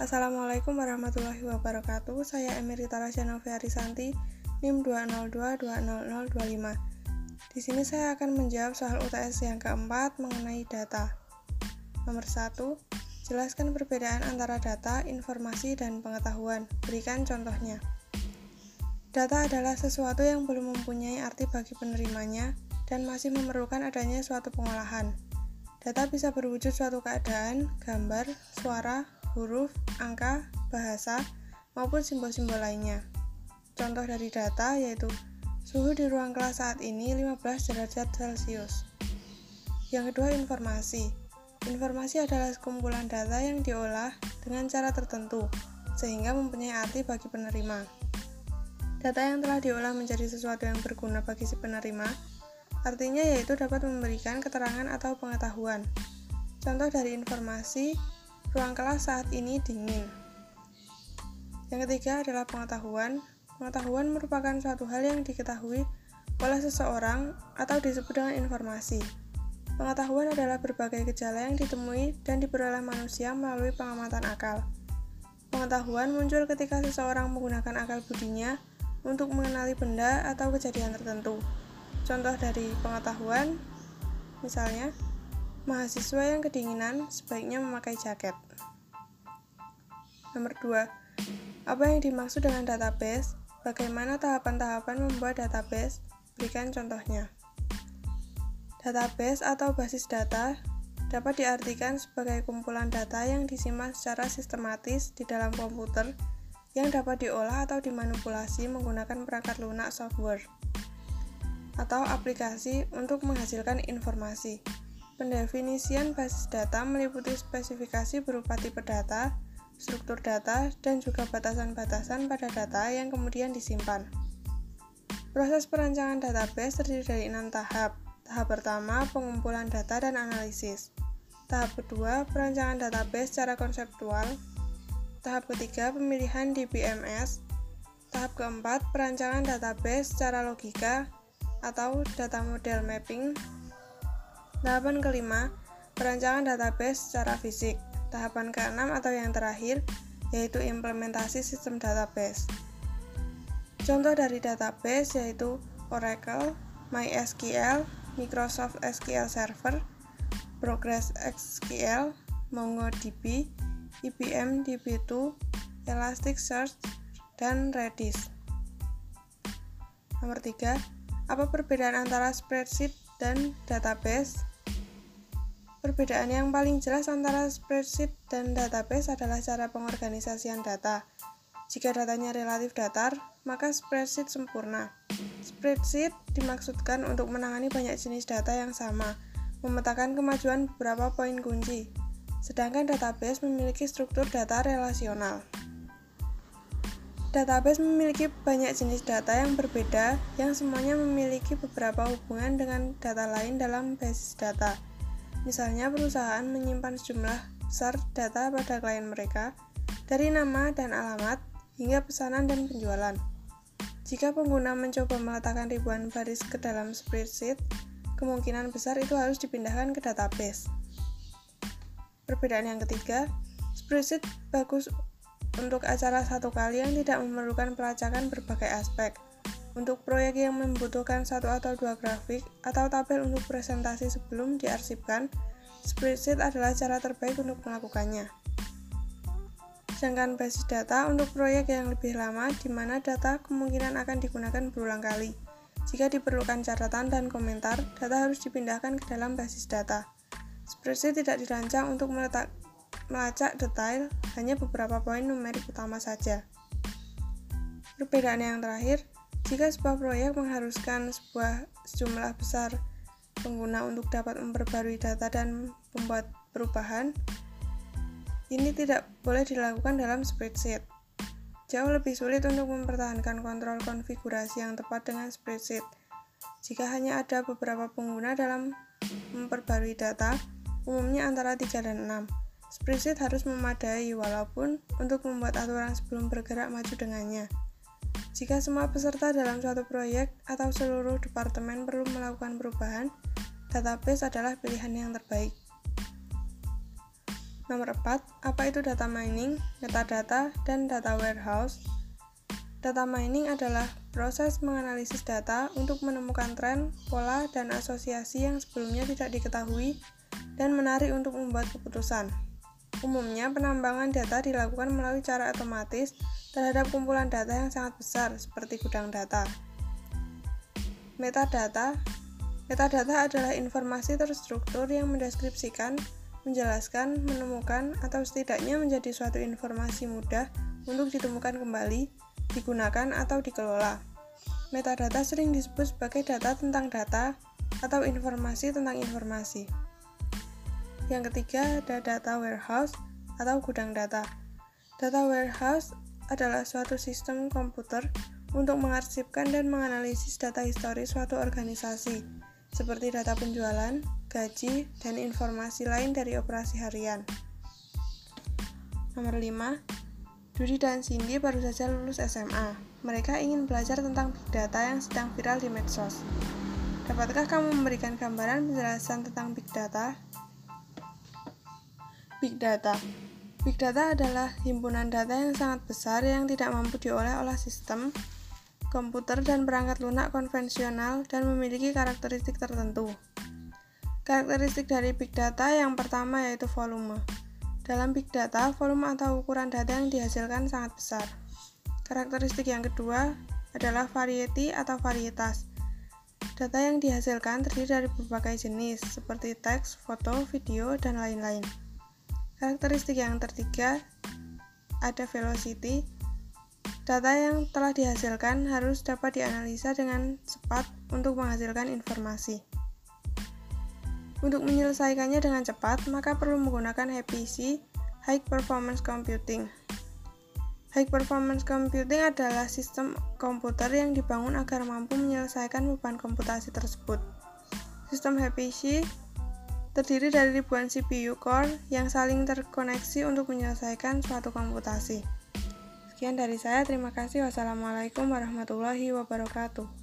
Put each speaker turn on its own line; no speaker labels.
Assalamualaikum warahmatullahi wabarakatuh. Saya Emerita Rasya Arisanti, NIM 202200025. Di sini saya akan menjawab soal UTS yang keempat mengenai data. Nomor 1. Jelaskan perbedaan antara data, informasi, dan pengetahuan. Berikan contohnya. Data adalah sesuatu yang belum mempunyai arti bagi penerimanya dan masih memerlukan adanya suatu pengolahan. Data bisa berwujud suatu keadaan, gambar, suara, huruf, angka, bahasa, maupun simbol-simbol lainnya. Contoh dari data yaitu suhu di ruang kelas saat ini 15 derajat Celcius. Yang kedua, informasi. Informasi adalah kumpulan data yang diolah dengan cara tertentu, sehingga mempunyai arti bagi penerima. Data yang telah diolah menjadi sesuatu yang berguna bagi si penerima, artinya yaitu dapat memberikan keterangan atau pengetahuan. Contoh dari informasi Ruang kelas saat ini dingin. Yang ketiga adalah pengetahuan. Pengetahuan merupakan suatu hal yang diketahui oleh seseorang atau disebut dengan informasi. Pengetahuan adalah berbagai gejala yang ditemui dan diperoleh manusia melalui pengamatan akal. Pengetahuan muncul ketika seseorang menggunakan akal budinya untuk mengenali benda atau kejadian tertentu. Contoh dari pengetahuan, misalnya, Mahasiswa yang kedinginan sebaiknya memakai jaket. Nomor 2. Apa yang dimaksud dengan database? Bagaimana tahapan-tahapan membuat database? Berikan contohnya. Database atau basis data dapat diartikan sebagai kumpulan data yang disimpan secara sistematis di dalam komputer yang dapat diolah atau dimanipulasi menggunakan perangkat lunak software atau aplikasi untuk menghasilkan informasi. Pendefinisian basis data meliputi spesifikasi berupa tipe data, struktur data, dan juga batasan-batasan pada data yang kemudian disimpan. Proses perancangan database terdiri dari enam tahap. Tahap pertama, pengumpulan data dan analisis. Tahap kedua, perancangan database secara konseptual. Tahap ketiga, pemilihan DBMS. Tahap keempat, perancangan database secara logika atau data model mapping. Tahapan kelima, perancangan database secara fisik. Tahapan keenam atau yang terakhir, yaitu implementasi sistem database. Contoh dari database yaitu Oracle, MySQL, Microsoft SQL Server, Progress SQL, MongoDB, IBM DB2, Elasticsearch, dan Redis. Nomor 3. Apa perbedaan antara spreadsheet dan database? Perbedaan yang paling jelas antara spreadsheet dan database adalah cara pengorganisasian data. Jika datanya relatif datar, maka spreadsheet sempurna. Spreadsheet dimaksudkan untuk menangani banyak jenis data yang sama, memetakan kemajuan beberapa poin kunci. Sedangkan database memiliki struktur data relasional. Database memiliki banyak jenis data yang berbeda yang semuanya memiliki beberapa hubungan dengan data lain dalam basis data. Misalnya, perusahaan menyimpan sejumlah besar data pada klien mereka, dari nama dan alamat hingga pesanan dan penjualan. Jika pengguna mencoba meletakkan ribuan baris ke dalam spreadsheet, kemungkinan besar itu harus dipindahkan ke database. Perbedaan yang ketiga, spreadsheet bagus untuk acara satu kali yang tidak memerlukan pelacakan berbagai aspek. Untuk proyek yang membutuhkan satu atau dua grafik atau tabel untuk presentasi sebelum diarsipkan, spreadsheet adalah cara terbaik untuk melakukannya. Sedangkan basis data untuk proyek yang lebih lama di mana data kemungkinan akan digunakan berulang kali. Jika diperlukan catatan dan komentar, data harus dipindahkan ke dalam basis data. Spreadsheet tidak dirancang untuk meletak, melacak detail, hanya beberapa poin numerik utama saja. Perbedaan yang terakhir, jika sebuah proyek mengharuskan sebuah jumlah besar pengguna untuk dapat memperbarui data dan membuat perubahan, ini tidak boleh dilakukan dalam spreadsheet. Jauh lebih sulit untuk mempertahankan kontrol konfigurasi yang tepat dengan spreadsheet. Jika hanya ada beberapa pengguna dalam memperbarui data, umumnya antara 3 dan 6. Spreadsheet harus memadai walaupun untuk membuat aturan sebelum bergerak maju dengannya. Jika semua peserta dalam suatu proyek atau seluruh departemen perlu melakukan perubahan, database adalah pilihan yang terbaik. Nomor 4, apa itu data mining, metadata, dan data warehouse? Data mining adalah proses menganalisis data untuk menemukan tren, pola, dan asosiasi yang sebelumnya tidak diketahui dan menarik untuk membuat keputusan. Umumnya, penambangan data dilakukan melalui cara otomatis terhadap kumpulan data yang sangat besar, seperti gudang data. Metadata Metadata adalah informasi terstruktur yang mendeskripsikan menjelaskan, menemukan, atau setidaknya menjadi suatu informasi mudah untuk ditemukan kembali, digunakan, atau dikelola. Metadata sering disebut sebagai data tentang data atau informasi tentang informasi. Yang ketiga ada data warehouse atau gudang data. Data warehouse adalah suatu sistem komputer untuk mengarsipkan dan menganalisis data historis suatu organisasi, seperti data penjualan, gaji, dan informasi lain dari operasi harian. Nomor 5. Dudi dan Cindy baru saja lulus SMA. Mereka ingin belajar tentang big data yang sedang viral di medsos. Dapatkah kamu memberikan gambaran penjelasan tentang big data? Big data Big data adalah himpunan data yang sangat besar yang tidak mampu diolah oleh sistem, komputer, dan perangkat lunak konvensional dan memiliki karakteristik tertentu. Karakteristik dari big data yang pertama yaitu volume. Dalam big data, volume atau ukuran data yang dihasilkan sangat besar. Karakteristik yang kedua adalah variety atau varietas. Data yang dihasilkan terdiri dari berbagai jenis, seperti teks, foto, video, dan lain-lain. Karakteristik yang ketiga ada velocity. Data yang telah dihasilkan harus dapat dianalisa dengan cepat untuk menghasilkan informasi. Untuk menyelesaikannya dengan cepat, maka perlu menggunakan HPC, High Performance Computing. High Performance Computing adalah sistem komputer yang dibangun agar mampu menyelesaikan beban komputasi tersebut. Sistem HPC terdiri dari ribuan CPU core yang saling terkoneksi untuk menyelesaikan suatu komputasi. Sekian dari saya, terima kasih. Wassalamualaikum warahmatullahi wabarakatuh.